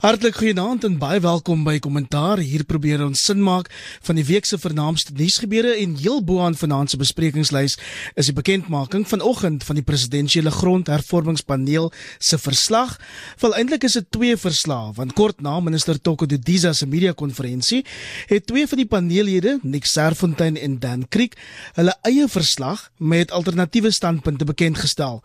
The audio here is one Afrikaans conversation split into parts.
Hartlik goeienaand en baie welkom by Kommentaar. Hier probeer ons sin maak van die week se vernaamste nuusgebeure en heel bo aan vanaand se besprekingslys is die bekendmaking vanoggend van die presidentsiële grondhervormingspaneel se verslag. Wel eintlik is dit twee verslae want kort na minister Toko Didiza se media konferensie het twee van die paneellede, Nick Serfontein en Dan Creek, hulle eie verslag met alternatiewe standpunte bekend gestel.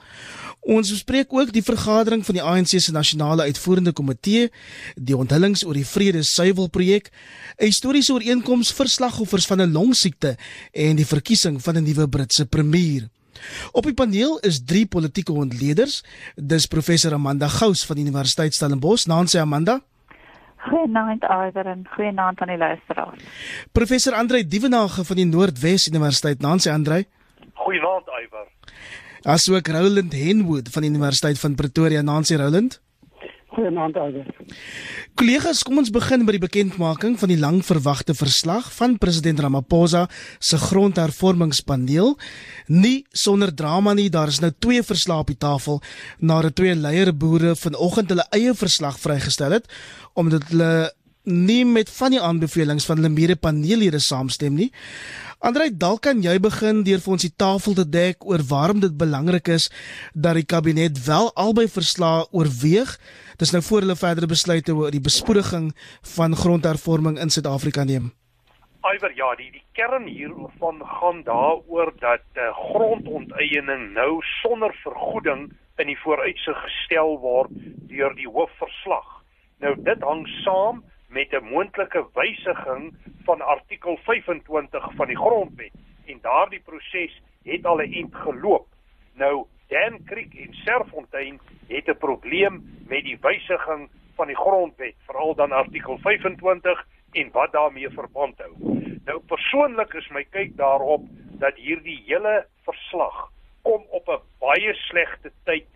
Ons bespreek ook die vergadering van die ANC se nasionale uitvoerende komitee, die onthullings oor die Vrede Suiwel projek, 'n historiese ooreenkoms vir slagoffers van 'n longsiekte en die verkiesing van 'n nuwe Britse premier. Op die paneel is drie politieke ontleeders. Dis professor Amanda Gous van die Universiteit Stellenbosch. Naansie Amanda. Goeienaand Iver en goeienaand aan die luisteraars. Professor Andrei Dievenage van die Noordwes Universiteit. Naansie Andrei. Goeienaand Iver. Asook Roland Henwood van die Universiteit van Pretoria, Nancy Roland. Goeienaand alweer. Kollegas, kom ons begin by die bekendmaking van die lang verwagte verslag van president Ramaphosa se grondhervormingspaneel. Nie sonder drama nie, daar is nou twee verslae op die tafel nadat twee leierboere vanoggend hulle eie verslag vrygestel het omdat hulle nie met van die aanbevelings van hulle mede-paneellede saamstem nie. Andrei, dalk kan jy begin deur vir ons die tafel te dek oor waarom dit belangrik is dat die kabinet wel albei verslae oorweeg. Dis nou voor hulle verdere besluite oor die bespoediging van grondhervorming in Suid-Afrika neem. Iwer ja, die die kern hiervan gaan daaroor dat uh, grondonteiening nou sonder vergoeding in die vooruitsig gestel word deur die hoofverslag. Nou dit hang saam met 'n moontlike wysiging van artikel 25 van die grondwet en daardie proses het al 'n eind geloop. Nou Dan Creek en Serfontein het 'n probleem met die wysiging van die grondwet, veral dan artikel 25 en wat daarmee verband hou. Nou persoonlik is my kyk daarop dat hierdie hele verslag kom op 'n baie slegte tyd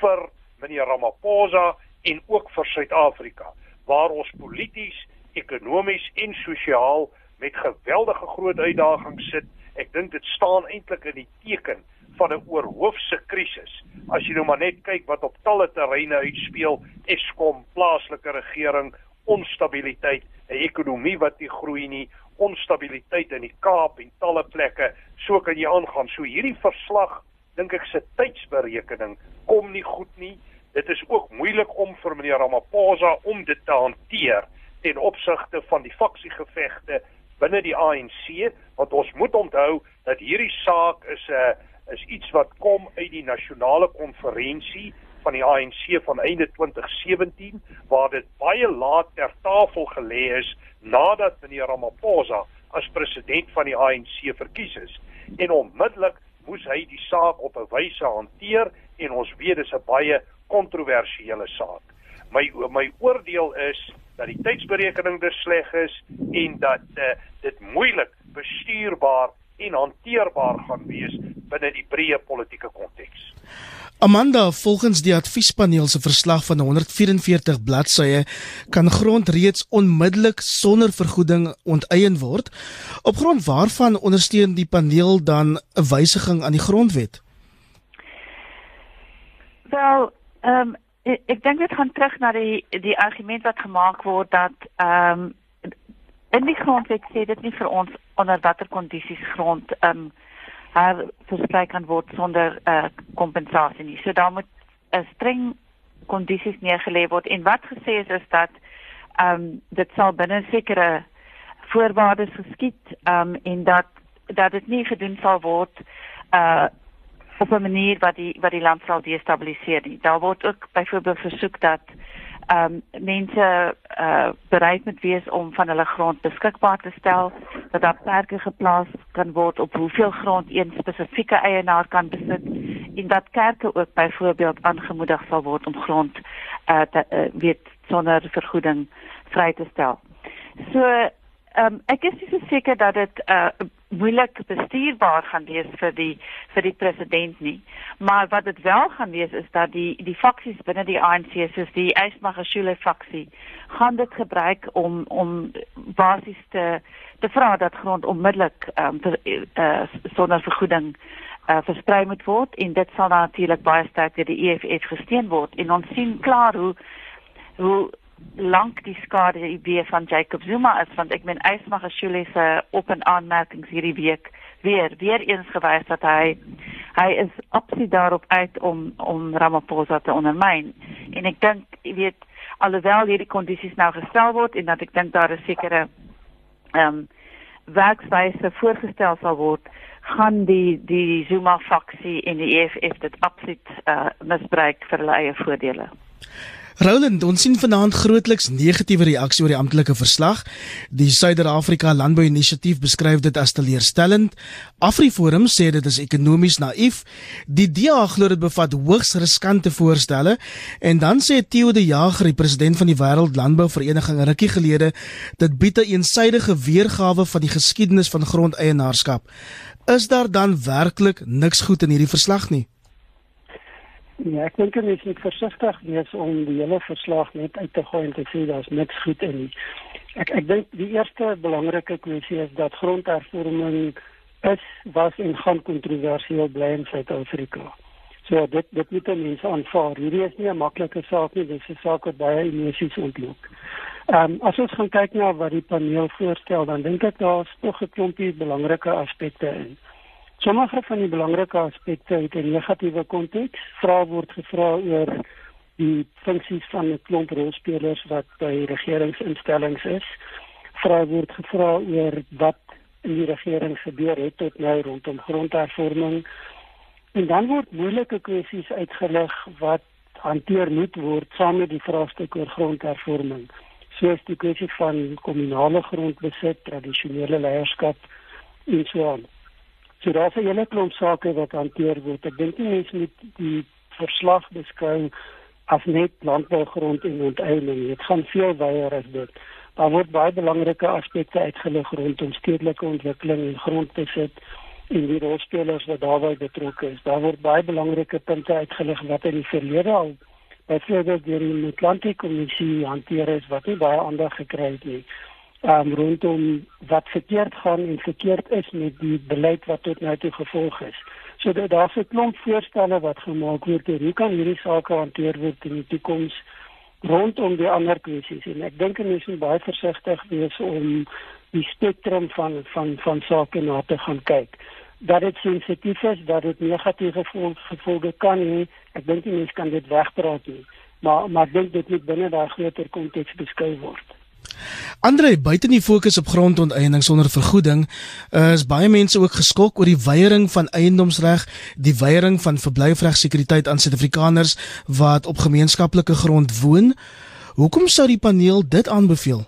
vir meneer Ramaphosa en ook vir Suid-Afrika waar ons polities, ekonomies en sosiaal met geweldige groot uitdagings sit. Ek dink dit staan eintlik in die teken van 'n oorhoofse krisis. As jy nou maar net kyk wat op talle terreine uitspeel, Eskom, plaaslike regering, onstabiliteit, 'n ekonomie wat nie groei nie, onstabiliteit in die Kaap en talle plekke. So kan jy aangaan. So hierdie verslag, dink ek se tydsberekening kom nie goed nie dit is ook moeilik om vir meneer Ramaphosa om dit te hanteer ten opsigte van die faksiegevegte binne die ANC want ons moet onthou dat hierdie saak is 'n uh, is iets wat kom uit die nasionale konferensie van die ANC van einde 2017 waar dit baie laat ter tafel gelê is nadat meneer Ramaphosa as president van die ANC verkies is. En onmiddellik moes hy die saak op 'n wyse hanteer en ons weet dis 'n baie kontroversiële saak. My my oordeel is dat die tydsberekening te sleg is en dat uh, dit moeilik bestuurbaar en hanteerbaar gaan wees binne die breë politieke konteks. Amanda, volgens die adviespaneel se verslag van 144 bladsye, kan grond reeds onmiddellik sonder vergoeding onteien word. Op grond waarvan ondersteun die paneel dan 'n wysiging aan die grondwet? Wel, Ehm um, ek, dink dit gaan terug na die die argument wat gemaak word dat ehm um, in die grondwet sê dit nie vir ons onder watter kondisies grond ehm um, haar versprei kan word sonder eh uh, kompensasie nie. So daar moet 'n streng kondisies neergelê word en wat gesê is is dat ehm um, dit sal binne sekere voorwaardes geskied ehm um, en dat dat dit nie gedoen sal word eh uh, op 'n manier wat die wat die land sal destabiliseer nie. Daar word ook byvoorbeeld versoek dat ehm um, mense uh bereid moet wees om van hulle grond beskikbaar te stel dat daar perke geplaas kan word op hoeveel grond een spesifieke eienaar kan besit en dat kerke ook byvoorbeeld aangemoedig sal word om grond uh, te, uh weet sonder vergoeding vry te stel. So Ehm um, ek is nie so seker dat dit uh moeilik bestuurbaar gaan wees vir die vir die president nie. Maar wat dit wel gaan wees is dat die die faksies binne die ANC soos die Ysmagashule faksie gaan dit gebruik om om basies te te vra dat grond onmiddellik ehm um, uh, sonder vergoeding uh, versprei moet word en dit sal natuurlik baie sterk deur die EFF gesteun word en ons sien klaar hoe hoe lank die skade idee van Jacob Zuma is want ek meen Ysmagashule se op en aanmerkings hierdie week weer weer eens gewys dat hy hy is absoluut daarop uit om om Ramaphosa te ondermyn en ek dink jy weet alhoewel hierdie kondisies nou gestel word en dat ek dink daar 'n sekere ehm um, werkswyse voorgestel sal word gaan die die Zuma faksie en die EFF dit absoluut uh, misbruik vir hulle eie voordele. Roland, ons sien vanaand grootliks negatiewe reaksie oor die amptelike verslag. Die Suider-Afrika Landbou Inisiatief beskryf dit as teleurstellend. AfriForum sê dit is ekonomies naïef. Die DA glo dit bevat hoogs riskante voorstelle en dan sê Theo de Jager, die president van die Wêreld Landbou Vereniging rukkie gelede, dit bied 'n eensydige weergawe van die geskiedenis van grondeienaarskap. Is daar dan werklik niks goed in hierdie verslag nie? Ja, ek dink mens moet versigtig wees om die hele verslag net uit te gooi en te sê daar's niks goed in nie. Ek ek dink die eerste belangrike kwessie is dat grondhervorming is was en gaan kontroversieel bly in Suid-Afrika. So dit dit moet mense aanvaar. Hierdie is nie 'n maklike saak nie, dit is 'n saak wat baie emosies ontlok. Ehm um, as ons gaan kyk na wat die paneel voorstel, dan dink ek daar's tog 'n klompie belangrike aspekte in. Sommige van die belangrike aspekte het 'n negatiewe konteks. Vra word gevra oor die funksies van 'n klomp rolspelers wat by regeringsinstellings is. Vra word gevra oor wat in die regering gebeur het tot nou rondom grondhervorming. En dan word moeilike kwessies uitgelig wat hanteer moet word saam met die vraagstuk oor grondhervorming. Soos die kwessie van kommunale grondbesit, tradisionele leierskap en so aan. So daar's 'n hele klomp sake wat hanteer word. Ek dink nie mense moet die verslag beskou as net landbougrond en onteiening. Dit gaan veel wyer as dit. Daar word baie belangrike aspekte uitgelig rondom stedelike ontwikkeling en grondbesit en die rolspelers wat daarbey betrokke is. Daar word baie belangrike punte uitgelig wat in die verlede al byvoorbeeld deur die Atlantiese Kommissie hanteer is wat nie baie aandag gekry het nie um, rondom wat verkeerd gaan en verkeerd is met die beleid wat tot nou toe gevolg is. So dat daar se klomp voorstelle wat gemaak word oor hoe kan hierdie sake hanteer word in die toekoms rondom die ander kwessies. En ek dink mense moet baie versigtig wees om die spektrum van van van sake na te gaan kyk. Dat dit sensitief is dat dit negatiewe gevolge kan hê ek dink mense kan dit wegpraat nie. Maar maar ek dink dit moet binne daai groter konteks beskryf word Andre, buite die fokus op grondonteiening sonder vergoeding, is baie mense ook geskok oor die weiering van eiendomsreg, die weiering van verblyfregsekuriteit aan Suid-Afrikaners wat op gemeenskaplike grond woon. Hoekom sou die paneel dit aanbeveel?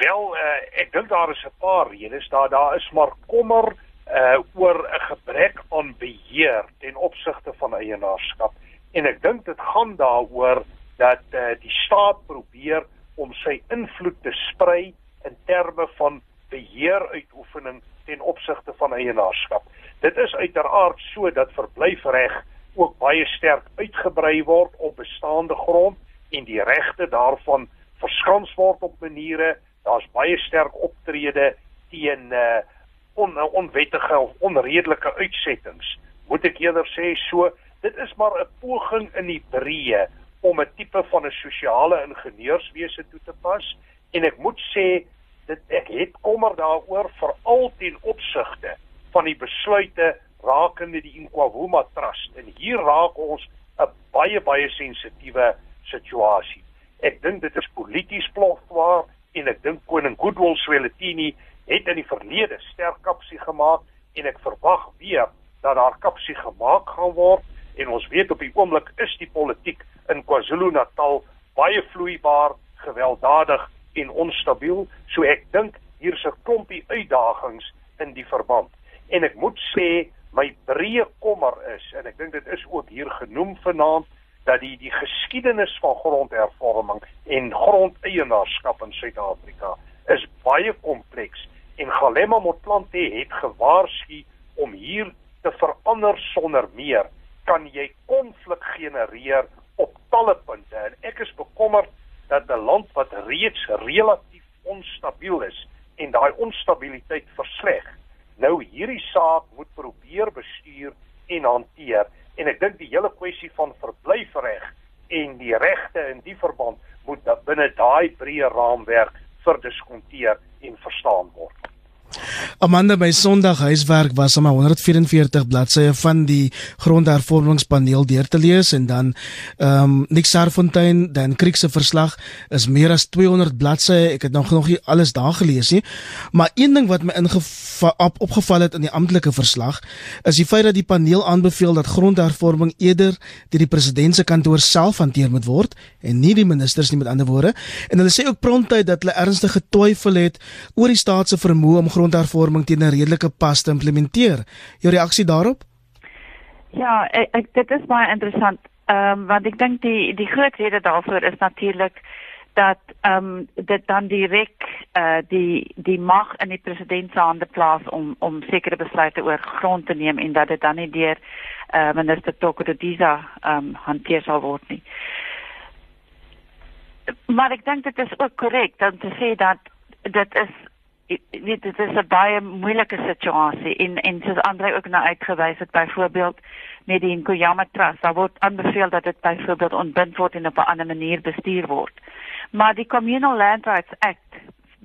Wel, uh, ek dink daar is 'n paar redes. Daar daar is maar kommer uh oor 'n gebrek aan beheer ten opsigte van eienaarskap. En ek dink dit gaan daaroor dat uh, die staat probeer om sy invloed te sprei in terme van beheeruitoefening ten opsigte van eienaarskap. Dit is uiteraard so dat verblyfreg ook baie sterk uitgebrei word op bestaande grond en die regte daarvan verskans word op maniere daar's baie sterk optrede teen uh on, onwettige of onredelike uitsettings. Moet ek eerder sê so, dit is maar 'n poging in die breë om 'n tipe van 'n sosiale ingenieurswese toe te pas en ek moet sê dit ek het kommer daaroor veral ten opsigte van die besluite rakende die Inkwavuma Trust en hier raak ons 'n baie baie sensitiewe situasie. Ek dink dit is polities plofwaar en ek dink koning Goodwill Swelithini het in die verlede sterk kapsie gemaak en ek verwag weer dat daar kapsie gemaak gaan word en ons weet op die oomblik is die politiek in KwaZulu-Natal baie vloeibaar, gewelddadig en onstabiel. So ek dink hier 'n klompie uitdagings in die verband. En ek moet sê my breë kommer is en ek dink dit is ook hier genoem vanaand dat die die geskiedenis van grondhervorming en grondeienaarskap in Suid-Afrika is baie kompleks en Galema Motlanthe het gewaarsku om hier te verander sonder meer kan jy konflik genereer op talle punte en ek is bekommerd dat 'n land wat reeds relatief onstabiel is en daai onstabiliteit versleg nou hierdie saak moet probeer bestuur en hanteer en ek dink die hele kwessie van verblyfreg en die regte in die verband moet binne daai breë raamwerk verdiskonteer en verstaan word. Amanda by Sondag huiswerk was om 144 bladsye van die grondhervormingspaneel deur te lees en dan ehm um, Nick Sarfontein dan Kriek se verslag is meer as 200 bladsye. Ek het nog nog nie alles daar gelees nie. Maar een ding wat my op, opgeval het in die amptelike verslag is die feit dat die paneel aanbeveel dat grondhervorming eerder deur die president se kantoor self hanteer moet word en nie die ministers nie met ander woorde. En hulle sê ook prontuit dat hulle ernstige twyfel het oor die staat se vermoë om grondhervorming teen 'n redelike pas te implementeer. Jou reaksie daarop? Ja, ek, ek dit is baie interessant. Ehm um, want ek dink die die groot rede daarvoor is natuurlik dat ehm um, dit dan direk eh uh, die die mag in die president se hande plaas om om sekere besluite oor grond te neem en dat dit dan nie deur eh uh, minister Tokodisa ehm um, hanteer sal word nie. Maar ek dink dit is ook korrek om te sê dat dit is weet dit is 'n baie moeilike situasie en en soos Andre ook nou uitgewys het byvoorbeeld met die Nkoyama Trust daar word aanbeveel dat dit byvoorbeeld ontbind word en op 'n ander manier bestuur word. Maar die Communal Land Rights Act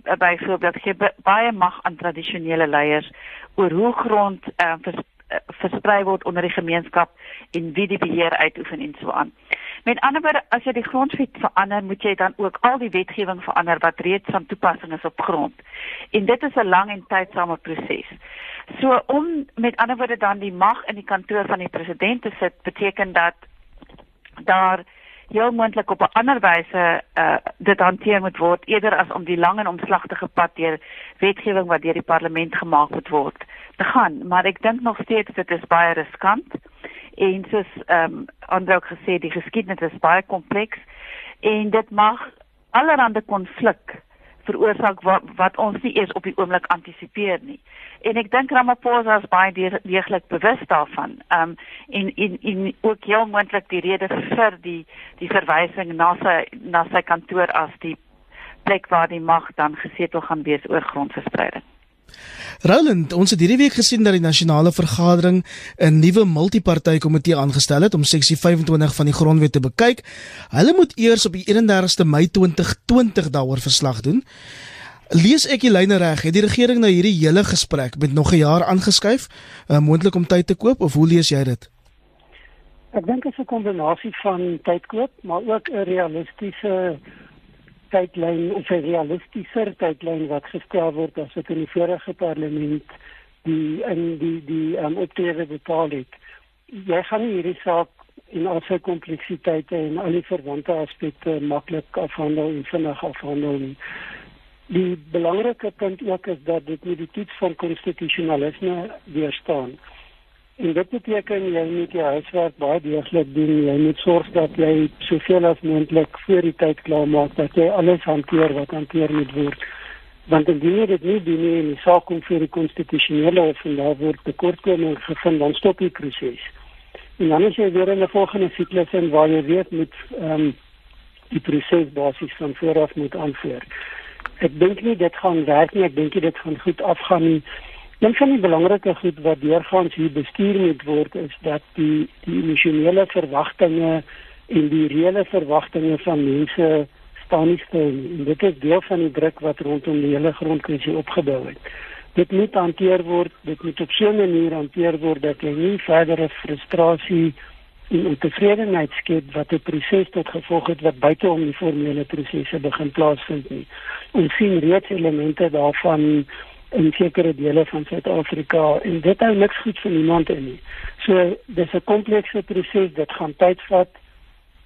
eh, byvoorbeeld gee baie mag aan tradisionele leiers oor hoe grond uh, vers, versprei word onder die gemeenskap en wie die beheer uitoefen en so aan. Met ander woorde, as jy die grondwet verander, moet jy dan ook al die wetgewing verander wat reeds van toepassing is op grond. En dit is 'n lang en tydsame proses. So om met ander woorde dan die mag in die kantoor van die president te sit, beteken dat daar heel moontlik op 'n ander wyse uh dit hanteer moet word eerder as om die lang en omslagtige pad deur wetgewing wat deur die parlement gemaak moet word te gaan. Maar ek dink nog steeds dit is baie riskant en soos ehm um, ander ook gesê die geskiedenis is baie kompleks en dit mag allerlei konflik veroorsaak wat, wat ons nie eens op die oomblik antisipeer nie. En ek dink Ramaphosa is baie deeglik bewus daarvan. Ehm um, en en en ook heel moontlik die rede vir die die verwysing na sy na sy kantoor as die plek waar die mag dan gesetel gaan wees oor grondverspreiding. Roland, ons het hierdie week gesien dat die nasionale vergadering 'n nuwe multipartytjie aangestel het om seksie 25 van die grondwet te bekyk. Hulle moet eers op die 31ste Mei 2020 daaroor verslag doen. Lees ek die lyne reg? Het die regering nou hierdie hele gesprek met nog 'n jaar aangeskuif, uh, moontlik om tyd te koop of hoe lees jy dit? Ek dink dit is 'n kombinasie van tyd koop, maar ook 'n realistiese tydlyn of 'n realistiese tydlyn wat gestel word as dit in die vorige parlement die in die die um, optrede bepaal het. Jy gaan nie hierdie saak in al sy kompleksiteite en al die verwante aspekte maklik afhandel en vinnig afhandel nie. Die belangrike punt ook is dat dit nie die toets van konstitusionalisme weerstaan nie. En dit beteken jy moet jou huiswerk baie deeglik doen. Jy moet sorg dat jy soveel as moontlik voor die tyd klaar maak dat jy alles hanteer wat hanteer moet word. Want indien jy dit nie doen nie en die saak kom vir die konstitusionele hof en daar word tekortkoming gevind, dan stop die proses. En dan is jy weer in 'n volgende siklus en waar jy weet met ehm um, die proses basies van vooraf moet aanvoer. Ek dink nie dit gaan werk nie. Ek dink dit gaan goed afgaan nie. Een van die belangrike goed wat deurgaans hier bestuur moet word is dat die die emosionele verwagtinge en die reële verwagtinge van mense staan nie stil nie. En dit is deel van die druk wat rondom die hele grondkwessie opgebou het. Dit moet hanteer word, dit moet op so 'n manier hanteer word dat jy nie verdere frustrasie en ontevredenheid skep wat 'n proses tot gevolg het wat buite om die formele prosesse begin plaasvind nie. Ons sien reeds elemente daarvan in sekere dele van Suid-Afrika en dit hou niks goed vir niemand in nie. So dis 'n komplekse proses, dit gaan tyd vat.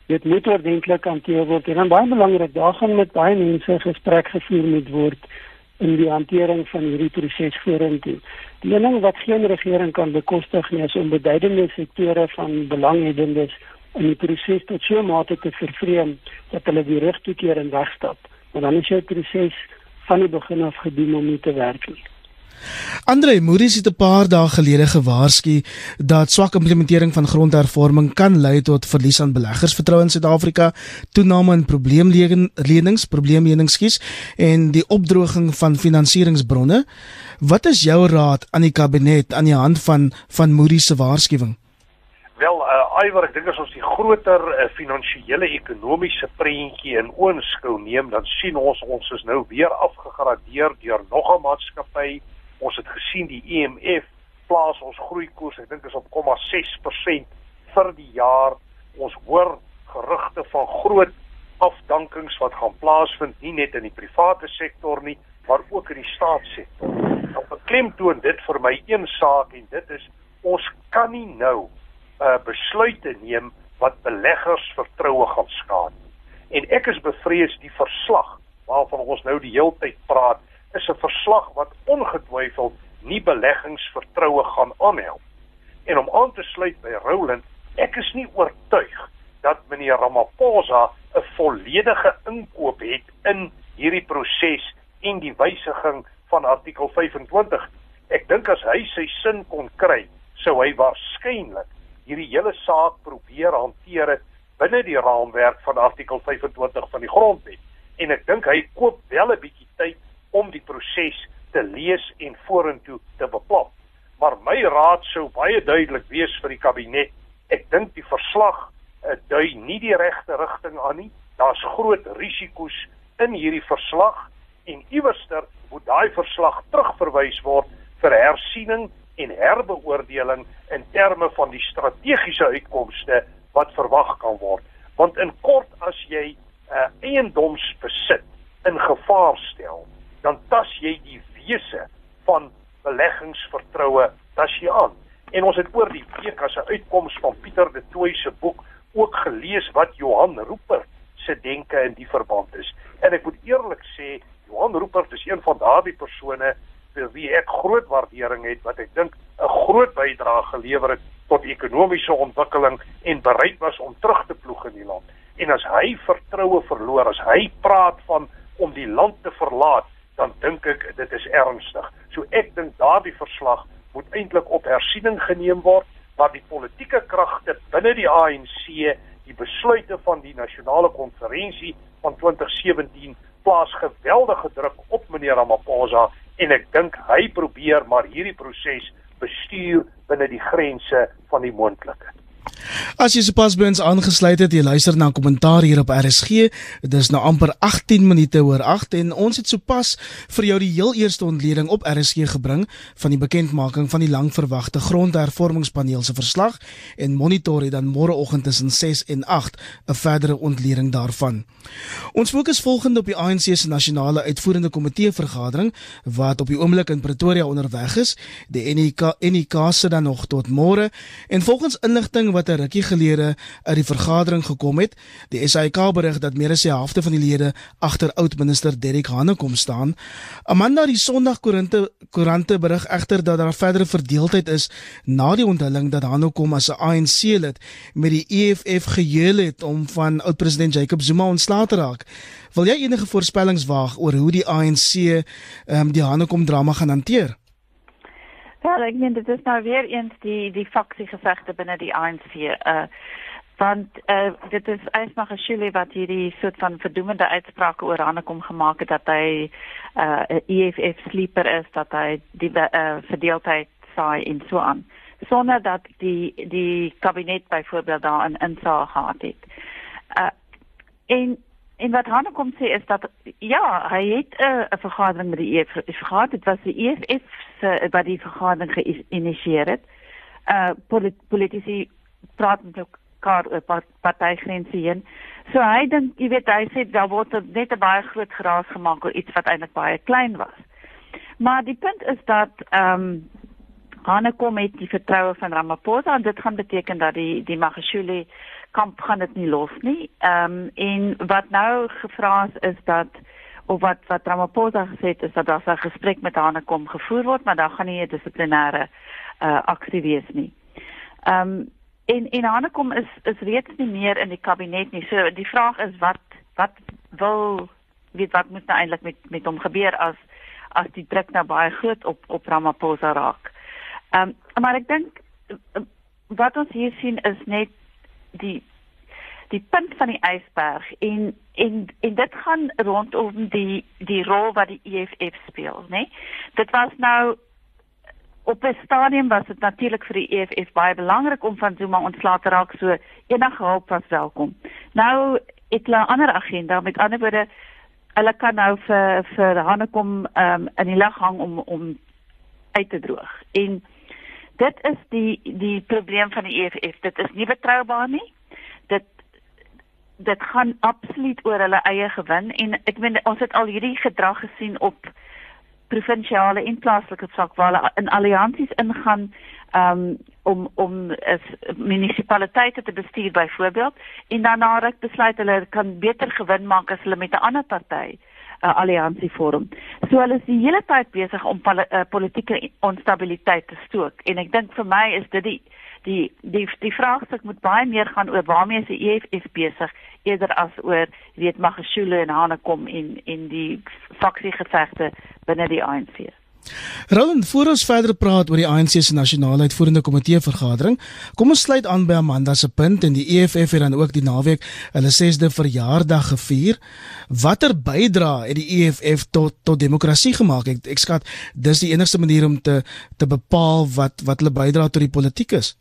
Dit moet ordentlik hanteer word en dan baie belangrik, daar gaan met baie mense gesprek gevoer moet word in die hantering van hierdie proses vorentoe. Die ding wat geen regering kan bekostig nie is om beduidende sektore van belanghebbendes in die proses tot so mate te vervreem dat hulle die rug toe keer en wegstap. Want dan is jou proses van die begin af gedoen om nie te werk nie. Andre Moody's het 'n paar dae gelede gewaarsku dat swak implementering van grondhervorming kan lei tot verlies aan beleggersvertroue in Suid-Afrika, toename in probleemlenings, probleemlenings skies en die opdroging van finansieringsbronne. Wat is jou raad aan die kabinet aan die hand van van Moody's se waarskuwing? Iwer, ek dink as ons die groter uh, finansiële ekonomiese prentjie in oënskou neem, dan sien ons ons is nou weer afgegradeer deur nog 'n maatskappy. Ons het gesien die IMF e plaas ons groeikoers, ek dink is op 0,6% vir die jaar. Ons hoor gerugte van groot afdankings wat gaan plaasvind nie net in die private sektor nie, maar ook in die staatssektor. Nou beklemtoon dit vir my een saak en dit is ons kan nie nou uh, besluite neem wat beleggers vertroue gaan skaad. En ek is bevrees die verslag waarvan ons nou die hele tyd praat, is 'n verslag wat ongetwyfeld nie beleggingsvertroue gaan aanhelp. En om aan te sluit by Roland, ek is nie oortuig dat meneer Ramaphosa 'n volledige inkoop het in hierdie proses en die wysiging van artikel 25. Ek dink as hy sy sin kon kry, sou hy waarskynlik hierdie hele saak probeer hanteer het binne die raamwerk van artikel 25 van die grondwet. En ek dink hy koop wel 'n bietjie tyd om die proses te lees en vorentoe te beplan. Maar my raad sou baie duidelik wees vir die kabinet. Ek dink die verslag uh, dui nie die regte rigting aan nie. Daar's groot risiko's in hierdie verslag en iewerster moet daai verslag terugverwys word vir hersiening en herbeoordeling in terme van die strategiese uitkomste wat verwag kan word. Want in kort as jy 'n uh, eiendomsbesit in gevaar stel, dan tas jy die wese van beleggingsvertroue tas jy aan. En ons het oor die week as 'n uitkoms van Pieter de Tooy se boek ook gelees wat Johan Rupert se denke in die verband is. En ek moet eerlik sê, Johan Rupert is een van daardie persone vir wie ek groot waardering het wat ek dink 'n groot bydrae gelewer het tot ekonomiese ontwikkeling en bereid was om terug te ploeg in die land. En as hy vertroue verloor, as hy praat van om die land te verlaat, dan dink ek dit is ernstig. So ek dink daardie verslag moet eintlik op hersiening geneem word waar die politieke kragte binne die ANC die besluite van die nasionale konferensie van 2017 plaas geweldige druk op meneer Ramaphosa en ek dink hy probeer maar hierdie proses bestuur binne die grense van die moontlike. As jy sopas by ons aangesluit het, jy luister na kommentaar hier op RSG. Dit is nou amper 18 minute oor 8 en ons het sopas vir jou die heel eerste ontleding op RSG gebring van die bekendmaking van die lankverwagte grondhervormingspaneel se verslag en monitor dit dan môreoggend tussen 6 en 8 'n verdere ontleding daarvan. Ons fokus volgende op die ANC se nasionale uitvoerende komitee vergadering wat op die oomblik in Pretoria onderweg is. Die NEK NEK se dan nog tot môre en volgens inligting wat 'n rukkie gelede uit die vergadering gekom het, die SAIK berig dat meer as die helfte van die lede agter oud-minister Derek Hanekom staan. Amanda die Sondag Koerante Koerante berig egter dat daar verdere verdeeldheid is na die onthulling dat Hanekom as 'n ANC-lid met die EFF gehuil het om van oud-president Jacob Zuma ontslae te raak. Wil jy enige voorspellings waag oor hoe die ANC ehm um, die Hanekom drama gaan hanteer? Ja, ek meen dit is nou weer eens die die faksie gevegte binne die ANC. Uh want uh dit is 'n skule wat hierdie soort van verdoemende uitsprake oor hande kom gemaak het dat hy uh 'n EFF sleeper is, dat hy die uh verdeeldheid saai en so aan sonder dat die die kabinet byvoorbeeld daarin insaag gehad het. Uh en En wat Hanne kom sê is dat ja, hy het 'n uh, vergadering met die EFF gehad. Dit was die EFF se wat die vergadering geïnisieer het. Uh polit politici praat met elkaar oor part, partygrense heen. So hy dink, jy weet, hy sê daar word net 'n baie groot geraas gemaak oor iets wat eintlik baie klein was. Maar die punt is dat ehm um, Hanne kom met die vertroue van Ramaphosa en dit gaan beteken dat die die Magashule kamp gaan dit nie los nie. Ehm um, en wat nou gevra is is dat of wat wat Ramaphosa gesê het is dat daar 'n gesprek met haar kom gevoer word, maar daar gaan nie 'n dissiplinêre uh aksie wees nie. Ehm um, en en Hanekom is is reeds nie meer in die kabinet nie. So die vraag is wat wat wil weet wat moet nou eintlik met met hom gebeur as as die druk nou baie groot op op Ramaphosa raak. Ehm um, maar ek dink wat ons hier sien is net die die punt van die ysberg en en en dit gaan rondom die die rol wat die EFF speel, né? Nee? Dit was nou op 'n stadium was dit natuurlik vir die EFF baie belangrik om van Zuma ontslae te raak, so enige hulp was welkom. Nou het hulle 'n ander agenda, met ander woorde, hulle kan nou vir vir Hanekom um, in die lag hang om om uit te droog. En dit is die die probleem van die EFF. Dit is nie betroubaar nie. Dit dit gaan absoluut oor hulle eie gewin en ek meen ons het al hierdie gedrag gesien op provinsiale en plaaslike vlak waar hulle in alliansies ingaan um, om om as munisipaliteite te bestuur byvoorbeeld en daarna ruk besluit hulle kan beter gewin maak as hulle met 'n ander party 'n uh, alliansie vorm. So hulle is die hele tyd besig om poli uh, politieke onstabiliteit te stook en ek dink vir my is dit die die die die vraagstuk moet baie meer gaan oor waarmee is die EFF besig eerder as oor weet Magashule en Hanekom en en die faksiegevegte binne die ANC. Roland, voor ons verder praat oor die ANC se nasionale uitvoerende komitee vergadering, kom ons sluit aan by Amanda se punt en die EFF het dan ook die naweek hulle 6de verjaardag gevier. Watter bydrae het die EFF tot tot demokrasie gemaak? Ek ek skat dis die enigste manier om te te bepaal wat wat hulle bydra tot die politiek is.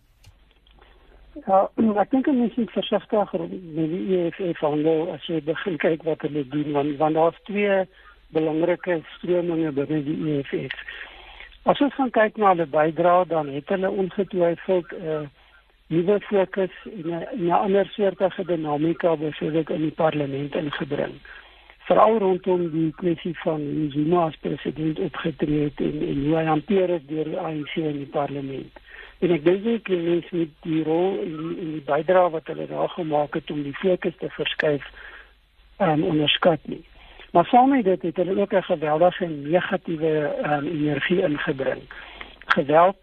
Ja, ek dink ons moet versigtiger met die EFF handel as jy begin kyk wat hulle doen want want daar's twee belangrike strominge binne die EFF. As ons gaan kyk na hulle bydrae dan het hulle ongetwyfeld 'n uh, nuwe fokus en 'n ander soortige dinamika byvoorbeeld in die parlement ingebring. Veral rondom die kwessie van hoe Zuma as president opgetree het en, en hoe hy hanteer is deur die ANC in die parlement. En ek dink ek mens met die rol en en die bydrae wat hulle daar gemaak het om die fokus te verskuif um, onderskat nie. Maar saam met dit het hulle ook 'n geweldige negatiewe um, energie ingebring. Geweld,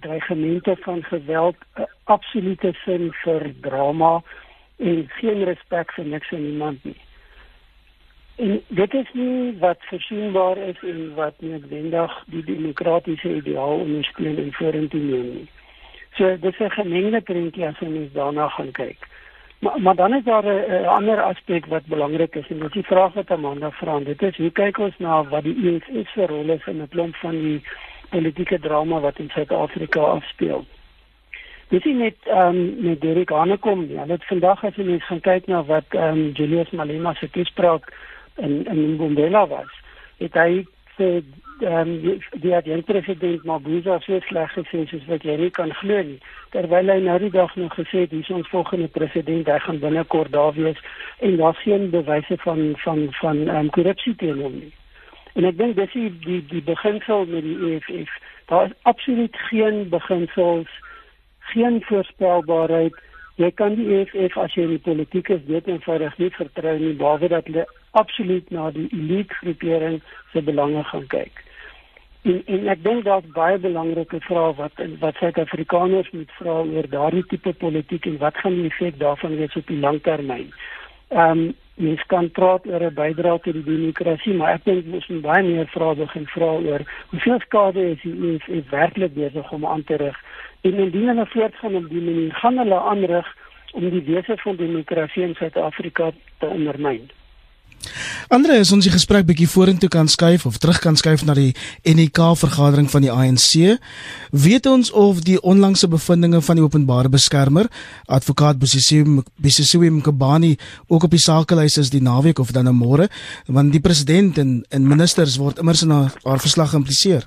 dreigemente van geweld, absolute sin vir drama en geen respek vir niks en niemand nie. En dit is nie wat versienbaar is en wat noodwendig die demokratiese ideaal ondersteun en vorentoe neem nie. So dis 'n gemengde prentjie as ons daarna gaan kyk. Maar maar dan is daar 'n ander aspek wat belangrik is en dis die vraag wat Amanda vra. Dit is hoe kyk ons na wat die EFF se rol is in 'n klomp van die politieke drama wat in Suid-Afrika afspeel. Dis nie net ehm um, met Derek Hanekom nie. Hulle het vandag as jy mens gaan kyk na wat ehm um, Julius Malema se toespraak in in Mbombela was. Het hy sê ehm um, die die president Mabuza so sleg gesê soos wat jy nie kan glo nie. Terwyl hy nou die dag nog gesê het hier is ons volgende president, hy gaan binnekort daar wees en daar's geen bewyse van van van ehm um, korrupsie teen hom nie. En ek dink dis die die, die beginsel met die EFF. Daar is absoluut geen beginsels, geen voorspelbaarheid. Jy kan die EFF as jy in die politiek is, weet eenvoudig nie vertrou nie, behalwe dat hulle absoluut na die elite groepering se belange gaan kyk. En en ek dink daar's baie belangrike vrae wat wat Suid-Afrikaners moet vra oor daardie tipe politiek en wat gaan die effek daarvan wees op die langtermyn. Ehm um, mens kan praat oor 'n bydrae tot die demokrasie, maar ek dink ons moet baie meer vrae begin vra oor hoeveel skade is die EFF werklik besig om aan te rig en indien hulle voortgaan op die manier gaan hulle aanrig om die wese van demokrasie in Suid-Afrika te ondermyn. Andre, as ons die gesprek bietjie vorentoe kan skuif of terug kan skuif na die NEK vergadering van die ANC, weet ons of die onlangse bevindinge van die openbare beskermer, advokaat Bosisiwe Mkabani, ook op die sakelys is die naweek of dan môre, want die president en en ministers word immers in haar, haar verslag geïmpliseer.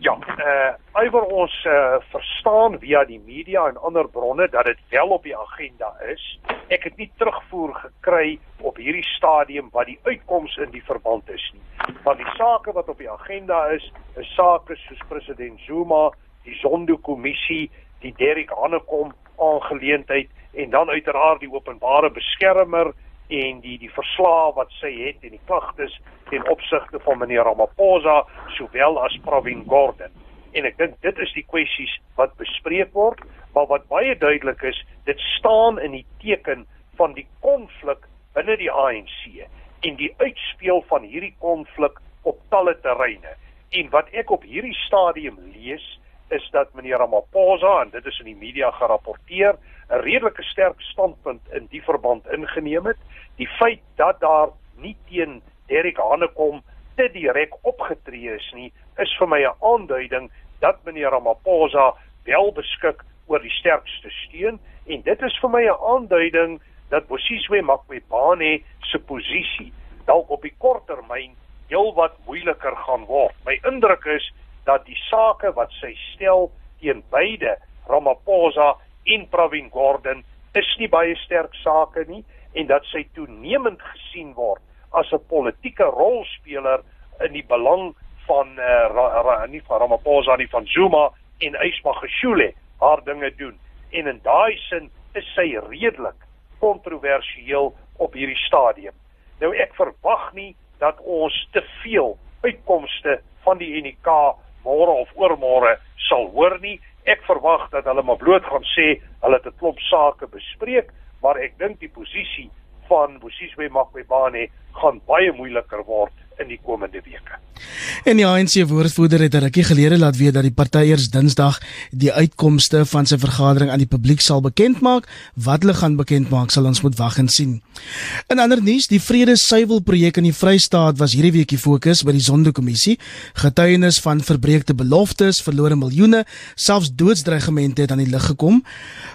Ja, uh oor ons uh, verstaan via die media en ander bronne dat dit wel op die agenda is. Ek het nie terugvoer gekry op hierdie stadium wat die uitkoms in die verband is nie. Want die sake wat op die agenda is, is sake soos president Zuma, die Zondo-kommissie, die Derek Hanekom aangeleentheid en dan uiteraard die openbare beskermer en die die verslae wat sy het en die klagtes ten opsigte van meneer Ramaphosa sowel as Pravin Gordhan. En ek dink dit is die kwessies wat bespreek word, maar wat baie duidelik is, dit staan in die teken van die konflik binne die ANC en die uitspeel van hierdie konflik op talle terreine. En wat ek op hierdie stadium lees, is dat meneer Ramaphosa en dit is in die media gerapporteer, 'n redelike sterk standpunt in die verband ingeneem het. Die feit dat daar nie teen Derek Hanekom te direk opgetree is nie, is vir my 'n aanduiding dat meneer Ramaphosa wel beskik oor die sterkste steun en dit is vir my 'n aanduiding dat Bosiswe Maqwebane se posisie dalk op die kort termyn heelwat moeiliker gaan word. My indruk is dat die sake wat sy stel teen beide Ramaphosa en Pravin Gordhan is nie baie sterk sake nie en dat sy toenemend gesien word as 'n politieke rolspeler in die belang van uh, ra, ra, nie van Ramaphosa nie van Zuma en Ismagashule haar dinge doen en in daai sin is sy redelik kontroversieel op hierdie stadium. Nou ek verwag nie dat ons te veel uitkomste van die UNK môre of oormôre sal hoor nie. Ek verwag dat hulle maar bloot gaan sê hulle het 'n klomp sake bespreek, maar ek dink die posisie van Bosiswe Maqwebane gaan baie moeiliker word in die komende weke. En die ANC woordvoerder het 'n rukkie gelede laat weet dat die party eers Dinsdag die uitkomste van sy vergadering aan die publiek sal bekend maak. Wat hulle gaan bekend maak, sal ons moet wag en sien. In ander nuus, die Vrede Suiwel projek in die Vrystaat was hierdie week die fokus by die Zondo-kommissie. Getuienis van verbreekte beloftes, verlore miljoene, selfs doodsdreigemente het aan die lig gekom.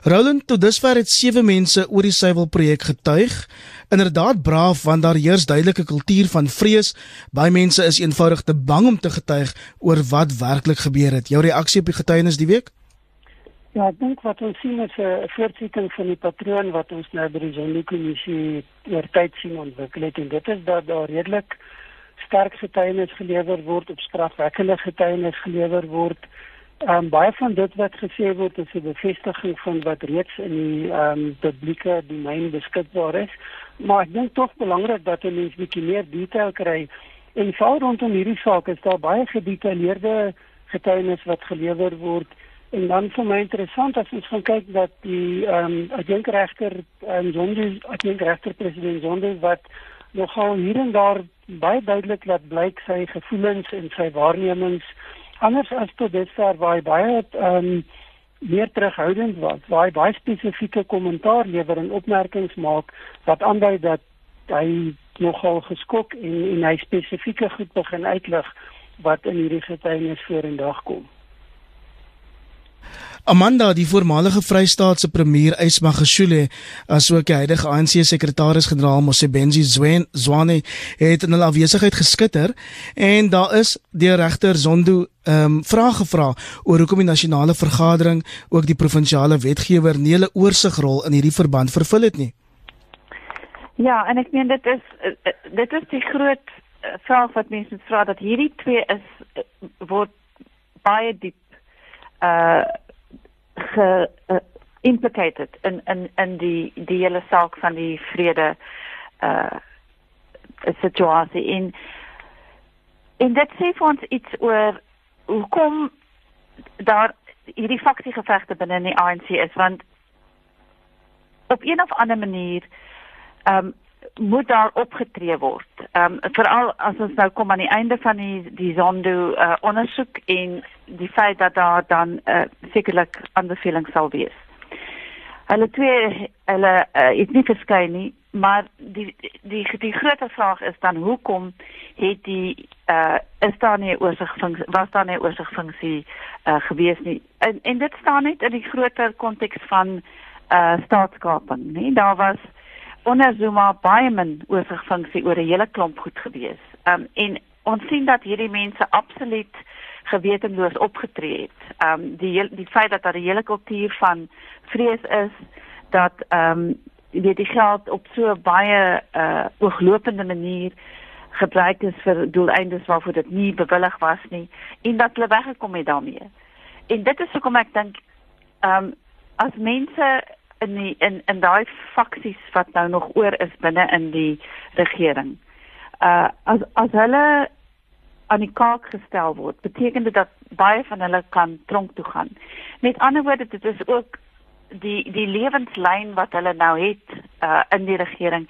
Roland, tot dusver het 7 mense oor die Suiwel projek getuig inderdaad braaf want daar heers duidelike kultuur van vrees. Baie mense is eenvoudig te bang om te getuig oor wat werklik gebeur het. Jou reaksie op die getuienis die week? Ja, ek dink wat ons sien is 'n voortsetting van die patroon wat ons nou by die Zondo-kommissie oor tyd sien ontwikkel het en dit is dat daar redelik sterk getuienis gelewer word op strafwekkende getuienis gelewer word. Ehm um, baie van dit wat gesê word is 'n bevestiging van wat reeds in die ehm um, publieke domein beskikbaar is maar ek dink tog belangrik dat 'n mens bietjie meer detail kry. En veral rondom hierdie saak is daar baie gedetailleerde getuienis wat gelewer word. En dan vir my interessant as ons gaan kyk dat die ehm um, adjunkregter en um, Zondo adjunkregter president Zondo wat nogal hier en daar baie duidelik laat blyk sy gevoelens en sy waarnemings anders as tot dusver waar hy baie ehm um, meer terughoudend was, hy baie spesifieke kommentaar lewer en opmerkings maak wat aandui dat hy nogal geskok en en hy spesifieke goed begin uitlig wat in hierdie getuienis vorendag kom. Amanda, die voormalige Vrystaatse premier Ysmagashule, asook die huidige ANC sekretaris-generaal Mosebenzi Zwane, het in hulle afwesigheid geskitter en daar is deur regter Zondo ehm um, vrae gevra oor hoekom die nasionale vergadering ook die provinsiale wetgewer nie hulle oorsigrol in hierdie verband vervul het nie. Ja, en ek meen dit is eh, dit is die groot eh, vraag wat mense vra dat hierdie twee is eh, word baie diep uh ge uh, implicated in in in die die hele saak van die vrede uh situasie. In en dit sê vir ons iets oor hoekom daar hierdie faksiegevegte binne die ANC is want op een of ander manier ehm um, moet daar opgetree word. Ehm um, veral as ons nou kom aan die einde van die die Zondo uh, ondersoek en die feit dat daar dan uh, sekerlik aanbevelings sal wees. Hulle twee hulle uh, is nie verskyn nie, maar die die die groot vraag is dan hoekom het die uh is daar nie oorsigfunksie was daar nie oorsigfunksie uh gewees nie. En en dit staan net in die groter konteks van uh staatskaping, nee, daar was onder Zuma baie min oorsigfunksie oor 'n hele klomp goed gewees. Um en ons sien dat hierdie mense absoluut gewetenloos opgetree het. Um die die feit dat daar 'n hele kultuur van vrees is dat um jy weet die geld op so baie uh ooglopende manier gebruik is vir doeleindes waarvoor dit nie bewillig was nie en dat hulle weggekom het daarmee. En dit is hoekom ek dink um as mense in die in in daai faksies wat nou nog oor is binne in die regering. Uh as as hulle aan die kaak gestel word, beteken dit dat baie van hulle kan tronk toe gaan. Met ander woorde, dit is ook die die lewenslyn wat hulle nou het uh in die regering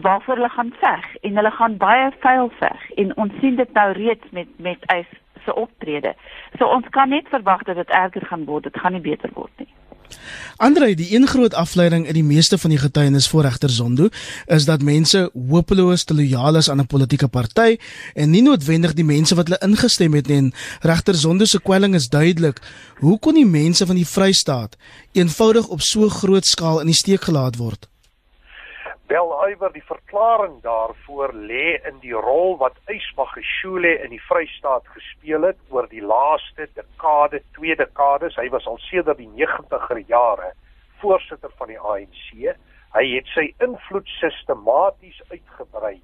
waarvoor hulle gaan veg en hulle gaan baie vuil veg en ons sien dit nou reeds met met eis se optrede. So ons kan net verwag dat dit erger gaan word, dit gaan nie beter word nie. Andre, die een groot afleiding in die meeste van die getuienis voor regter Zondo is dat mense hopeloos te lojaal is aan 'n politieke party en nie noodwendig die mense wat hulle ingestem het nie. En regter Zondo se kwelling is duidelik. Hoe kon die mense van die Vrystaat eenvoudig op so groot skaal in die steek gelaat word? Wel iwer die verklaring daarvoor lê in die rol wat Ysmagashule in die Vrystaat gespeel het oor die laaste dekade, twee dekades. Hy was al sedert die 90er jare voorsitter van die ANC. Hy het sy invloed sistematies uitgebrei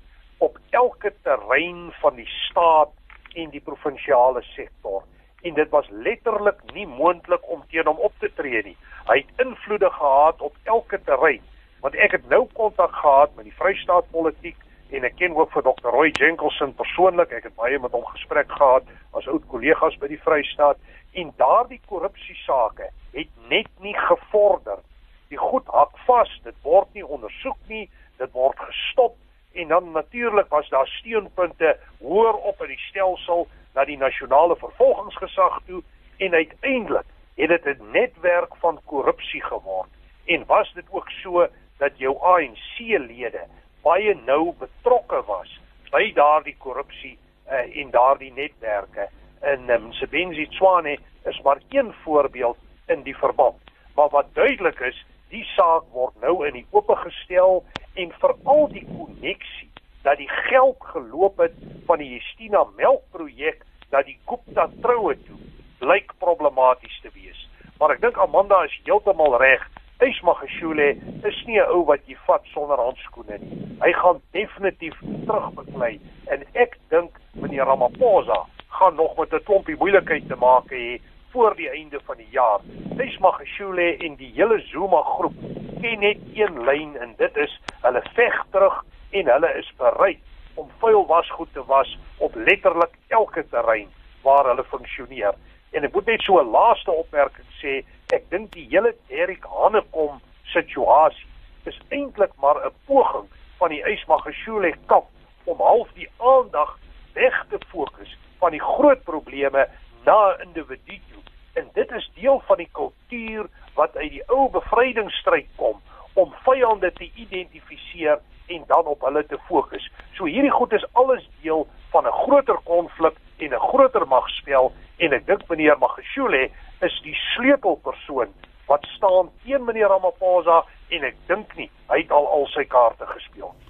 op elke terrein van die staat en die provinsiale sektor en dit was letterlik nie moontlik om teen hom op te tree nie. Hy het invloede gehad op elke terrein want ek het nou kontak gehad met die Vrystaat politiek en ek ken ook vir Dr. Roy Jenkinson persoonlik. Ek het baie met hom gesprek gehad as oud kollegas by die Vrystaat en daardie korrupsie sake het net nie gevorder. Die goed hak vas, dit word nie ondersoek nie, dit word gestop en dan natuurlik was daar steunpunte hoër op in die stelsel na die nasionale vervolgingsgesag toe en uiteindelik het dit 'n netwerk van korrupsie geword en was dit ook so dat jou ANC-lede baie nou betrokke was by daardie korrupsie uh, en daardie netwerke in um, Msebenzi Tswane is maar een voorbeeld in die verband. Maar wat duidelik is, die saak word nou in die oop gestel en veral die koneksie dat die geld geloop het van die Justina melkprojek na die Gupta troue toe blyk problematies te wees. Maar ek dink Amanda is heeltemal reg Ysmagashule is nie 'n ou wat jy vat sonder handskoene nie. Hy gaan definitief terugbeklei en ek dink meneer Ramaphosa gaan nog met 'n klompie moeilikheid te maak hê voor die einde van die jaar. Ysmagashule en die hele Zuma groep ken net een lyn en dit is hulle veg terug en hulle is bereid om vuil wasgoed te was op letterlik elke terrein waar hulle funksioneer. En ek moet net so 'n laaste opmerking sê, ek dink die hele Erik Hanekom situasie is eintlik maar 'n poging van die Ysmagashule kamp om half die aandag weg te fokus van die groot probleme na 'n individu toe. En dit is deel van die kultuur wat uit die ou bevrydingsstryd kom om vyande te identifiseer en dan op hulle te fokus. So hierdie goed is alles deel van 'n groter konflik en 'n groter magspel en ek dink meneer Magashule is die sleutelpersoon wat staan teen meneer Ramaphosa en ek dink nie hy het al al sy kaarte gespeel nie.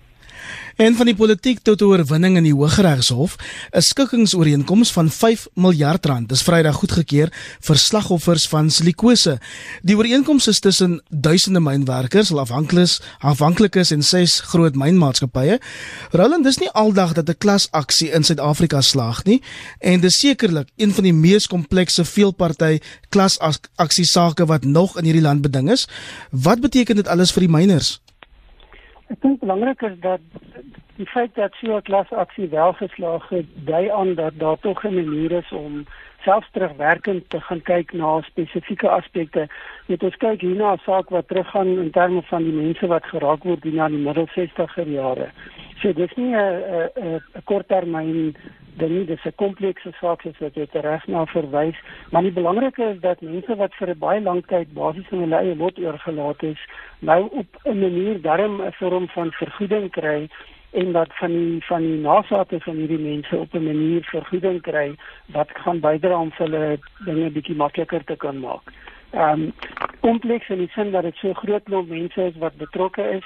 En van die politiek tot oorwinning in die Hooggeregshof, 'n skikkingsooreenkoms van 5 miljard rand is Vrydag goedgekeur vir slagoffers van silikose. Die ooreenkoms is tussen duisende mynwerkers, afhanklikes, afhanklikes en ses groot mynmaatskappye. Roland, dis nie aldag dat 'n klasaksie in Suid-Afrika slaag nie, en dis sekerlik een van die mees komplekse veelparty klasaksie sake wat nog in hierdie land beding is. Wat beteken dit alles vir die myners? Ek dink belangrik is dat die feit dat so 'n klasaksie wel geslaag het, dui aan dat daar tog 'n manier is om selfs terugwerkend te gaan kyk na spesifieke aspekte. Net ons kyk hier na 'n saak wat teruggaan in terme van die mense wat geraak word in die middel 60er jare. So dis nie 'n 'n 'n korttermyn ding nie, dis 'n komplekse saak wat jy reg na verwys, maar die belangrike is dat mense wat vir 'n baie lang tyd basies in hulle eie lot oorgelaat is, nou op 'n manier darm 'n vorm van vergoeding kry en dat van die van die nasate van hierdie mense op 'n manier vergoeding kry wat gaan bydra om hulle dinge bietjie makliker te kan maak. Um, kompleks in die sin dat dit so groot klomp mense is wat betrokke is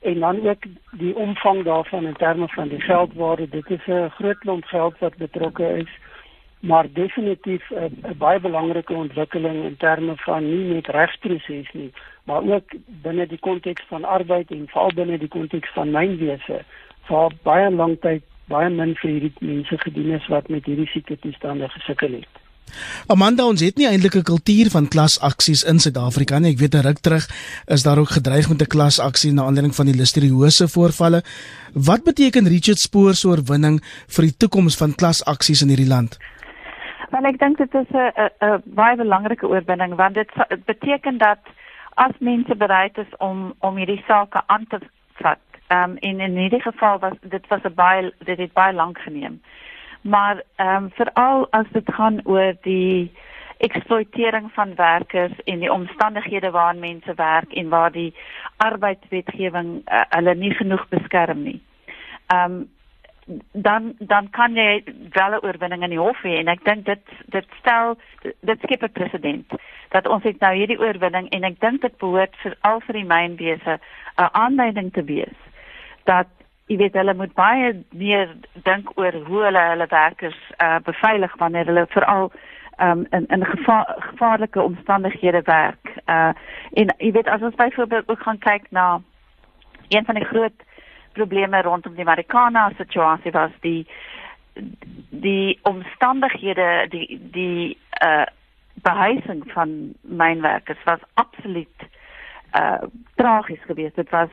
en dan ook die omvang daarvan in terme van die geldwaarde. Dit is 'n groot klomp geld wat betrokke is maar definitief 'n baie belangrike ontwikkeling in terme van nie net regsproses nie, maar ook binne die konteks van arbeid en veral binne die konteks van mynwese waar baie lank tyd baie min vir hierdie mense gedien is wat met hierdie siekte toestande gesukkel het. Amanda ons het nie eintlik 'n kultuur van klasaksies in Suid-Afrika nie. Ek weet 'n ruk terug is daar ook gedreig met 'n klasaksie na aanleiding van die listeriose voorvalle. Wat beteken Richard Spoor se oorwinning vir die toekoms van klasaksies in hierdie land? Wel ek dink dit is 'n 'n baie belangrike oorwinning want dit beteken dat as mense bereid is om om hierdie sake aan te vat. Ehm um, en in hierdie geval was dit was 'n baie dit het baie lank geneem. Maar ehm um, veral as dit gaan oor die eksploitering van werkers en die omstandighede waarin mense werk en waar die arbeidswetgewing uh, hulle nie genoeg beskerm nie. Ehm um, dan dan kan jy wel 'n oorwinning in die hof hê en ek dink dit dit stel dit skep 'n presedent dat ons het nou hierdie oorwinning en ek dink dit behoort vir al vir die mynwese 'n aanleiding te wees dat jy weet hulle moet baie meer dink oor hoe hulle hulle werkers uh, beveilig wanneer hulle veral um, in in gevaar, gevaarlike omstandighede werk. Uh en jy weet as ons byvoorbeeld ook gaan kyk na een van die groot probleme rondom die Marikana situasie was die die omstandighede die die uh behuising van mynwerkers was absoluut uh tragies geweest. Dit was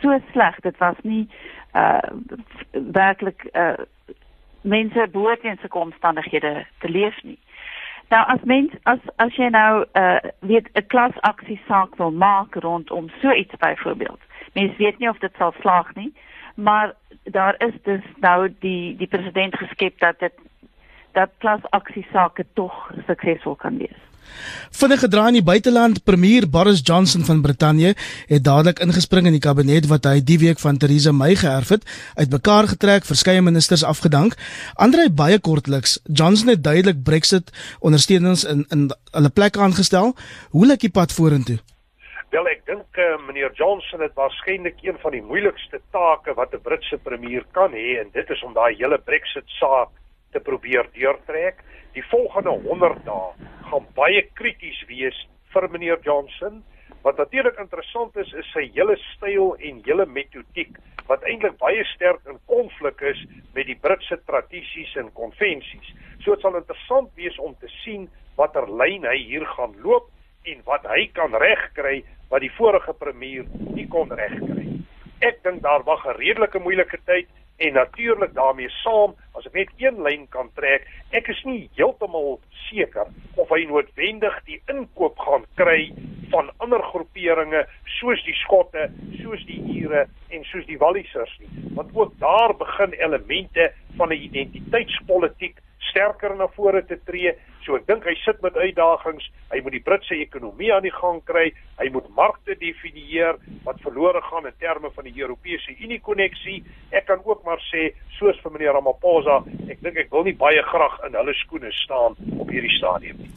so sleg. Dit was nie uh werklik uh mense behoort in sulke omstandighede te leef nie. Nou as mens as as jy nou uh weet 'n klasaksie saak wil maak rondom so iets byvoorbeeld. Mens weet nie of dit sal slaag nie, maar daar is dus nou die die president geskep dat dit dat klasaksie sake tog suksesvol kan wees. Vinnige gedraai in die buiteland, premier Boris Johnson van Brittanje het dadelik ingespring in die kabinet wat hy die week van Theresa May geërf het, uitmekaar getrek, verskeie ministers afgedank. Andre baie kortliks, Johnson het duidelik Brexit ondersteunings in in hulle plek aangestel. Hoe lyk die pad vorentoe? Wel ek dink uh, meneer Johnson het waarskynlik een van die moeilikste take wat 'n Britse premier kan hê en dit is om daai hele Brexit saak te probeer deurtrek. Die volgende 100 dae gaan baie krities wees vir meneer Johnson. Wat natuurlik interessant is, is sy hele styl en hele metodiek wat eintlik baie sterk in konflik is met die Britse tradisies en konvensies. So dit sal interessant wees om te sien watter lyn hy hier gaan loop en wat hy kan regkry wat die vorige premier nie kon regkry. Ek dink daar wag 'n redelike moeilike tyd en natuurlik daarmee saam as ek net een lyn kan trek ek is nie heeltemal seker of hy noodwendig die inkoop gaan kry van ander groeperinge soos die skotte soos die Ire en soos die Wallisers nie. Want ook daar begin elemente van 'n identiteitspolitiek sterker na vore te tree. So ek dink hy sit met uitdagings. Hy moet die Britse ekonomie aan die gang kry. Hy moet markte definieer wat verlore gaan in terme van die Europese Unie koneksie. Ek kan ook maar sê soos vir meneer Ramaphosa, ek dink ek wil nie baie graag in hulle skoene staan op hierdie stadium nie.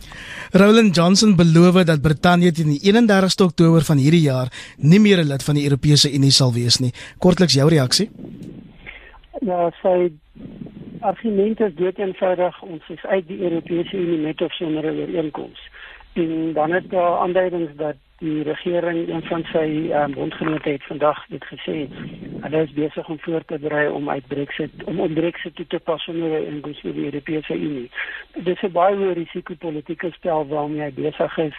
Roland Johnson beloof dat Brittanje teen die 31ste Oktober van hierdie jaar nie meer 'n lid van die Europese Unie sal wees nie. Kortliks jou reaksie? Ja, sy argument is dood eenvoudig ons is uit die Europese Unie met of sonder 'n ooreenkoms. En dan het daar aanduidings dat die regering een van sy um, bondgenote het vandag dit gesê. Hulle is besig om voor te berei om uit Brexit om om Brexit te pas onder in die Europese Unie. Dit is 'n baie hoë risiko politieke spel waarmee hy besig is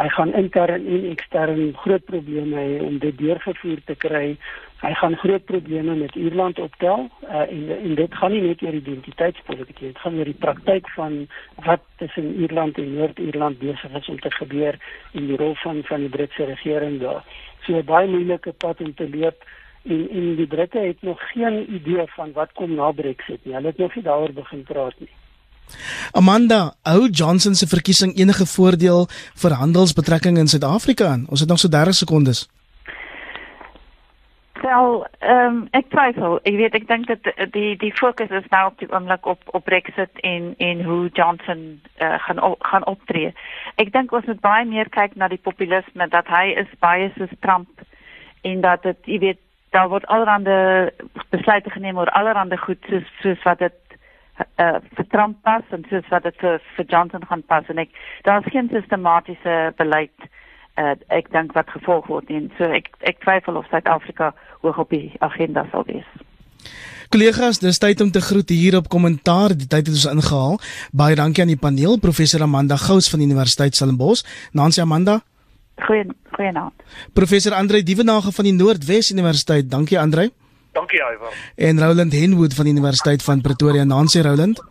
hy gaan intern en ekstern groot probleme hê om dit deurgevoer te kry. Hy gaan groot probleme met Ierland optel uh, en en dit gaan nie net oor identiteitspolitiek nie, dit gaan oor die praktyk van wat tussen Ierland en Noord-Ierland besig is om te gebeur in die rol van van die Britse regering daar. So 'n baie moeilike pad om te loop en en die Britte het nog geen idee van wat kom na Brexit nie. Hulle het nog nie daaroor begin praat nie. Amanda, hou Johnson se verkiesing enige voordeel vir handelsbetrekkinge in Suid-Afrika aan? Ons het nog so 30 sekondes. Wel, ehm um, ek twyfel. Ek weet ek dink dat die die fokus is nou op die oomblik op op Brexit en en hoe Johnson uh, gaan op, gaan optree. Ek dink ons moet baie meer kyk na die populisme dat hy is baie soos Trump en dat dit, jy weet, daar word allerhande besluite geneem oor allerhande goed soos soos wat dit uh, vir Trump pas en soos wat dit vir, vir Johnson gaan pas en ek daar's geen sistematiese beleid uh, ek dink wat gevolg word nie so ek ek twyfel of Suid-Afrika hoog op die agenda sal wees. Kollegas, dis tyd om te groet hier op kommentaar. Die tyd het ons ingehaal. Baie dankie aan die paneel, professor Amanda Gous van die Universiteit Stellenbosch. Nancy Amanda. Goeie goeienaand. Professor Andre Dievenage van die Noordwes Universiteit. Dankie Andre. Dankie Iver. En Roland Henwood van die Universiteit van Pretoria. Nancy Roland.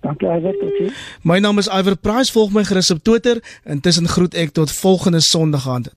Dankie Iver, totsiens. My naam is Iver Price. Volg my gerus op Twitter. Intussen groet ek tot volgende Sondag aand.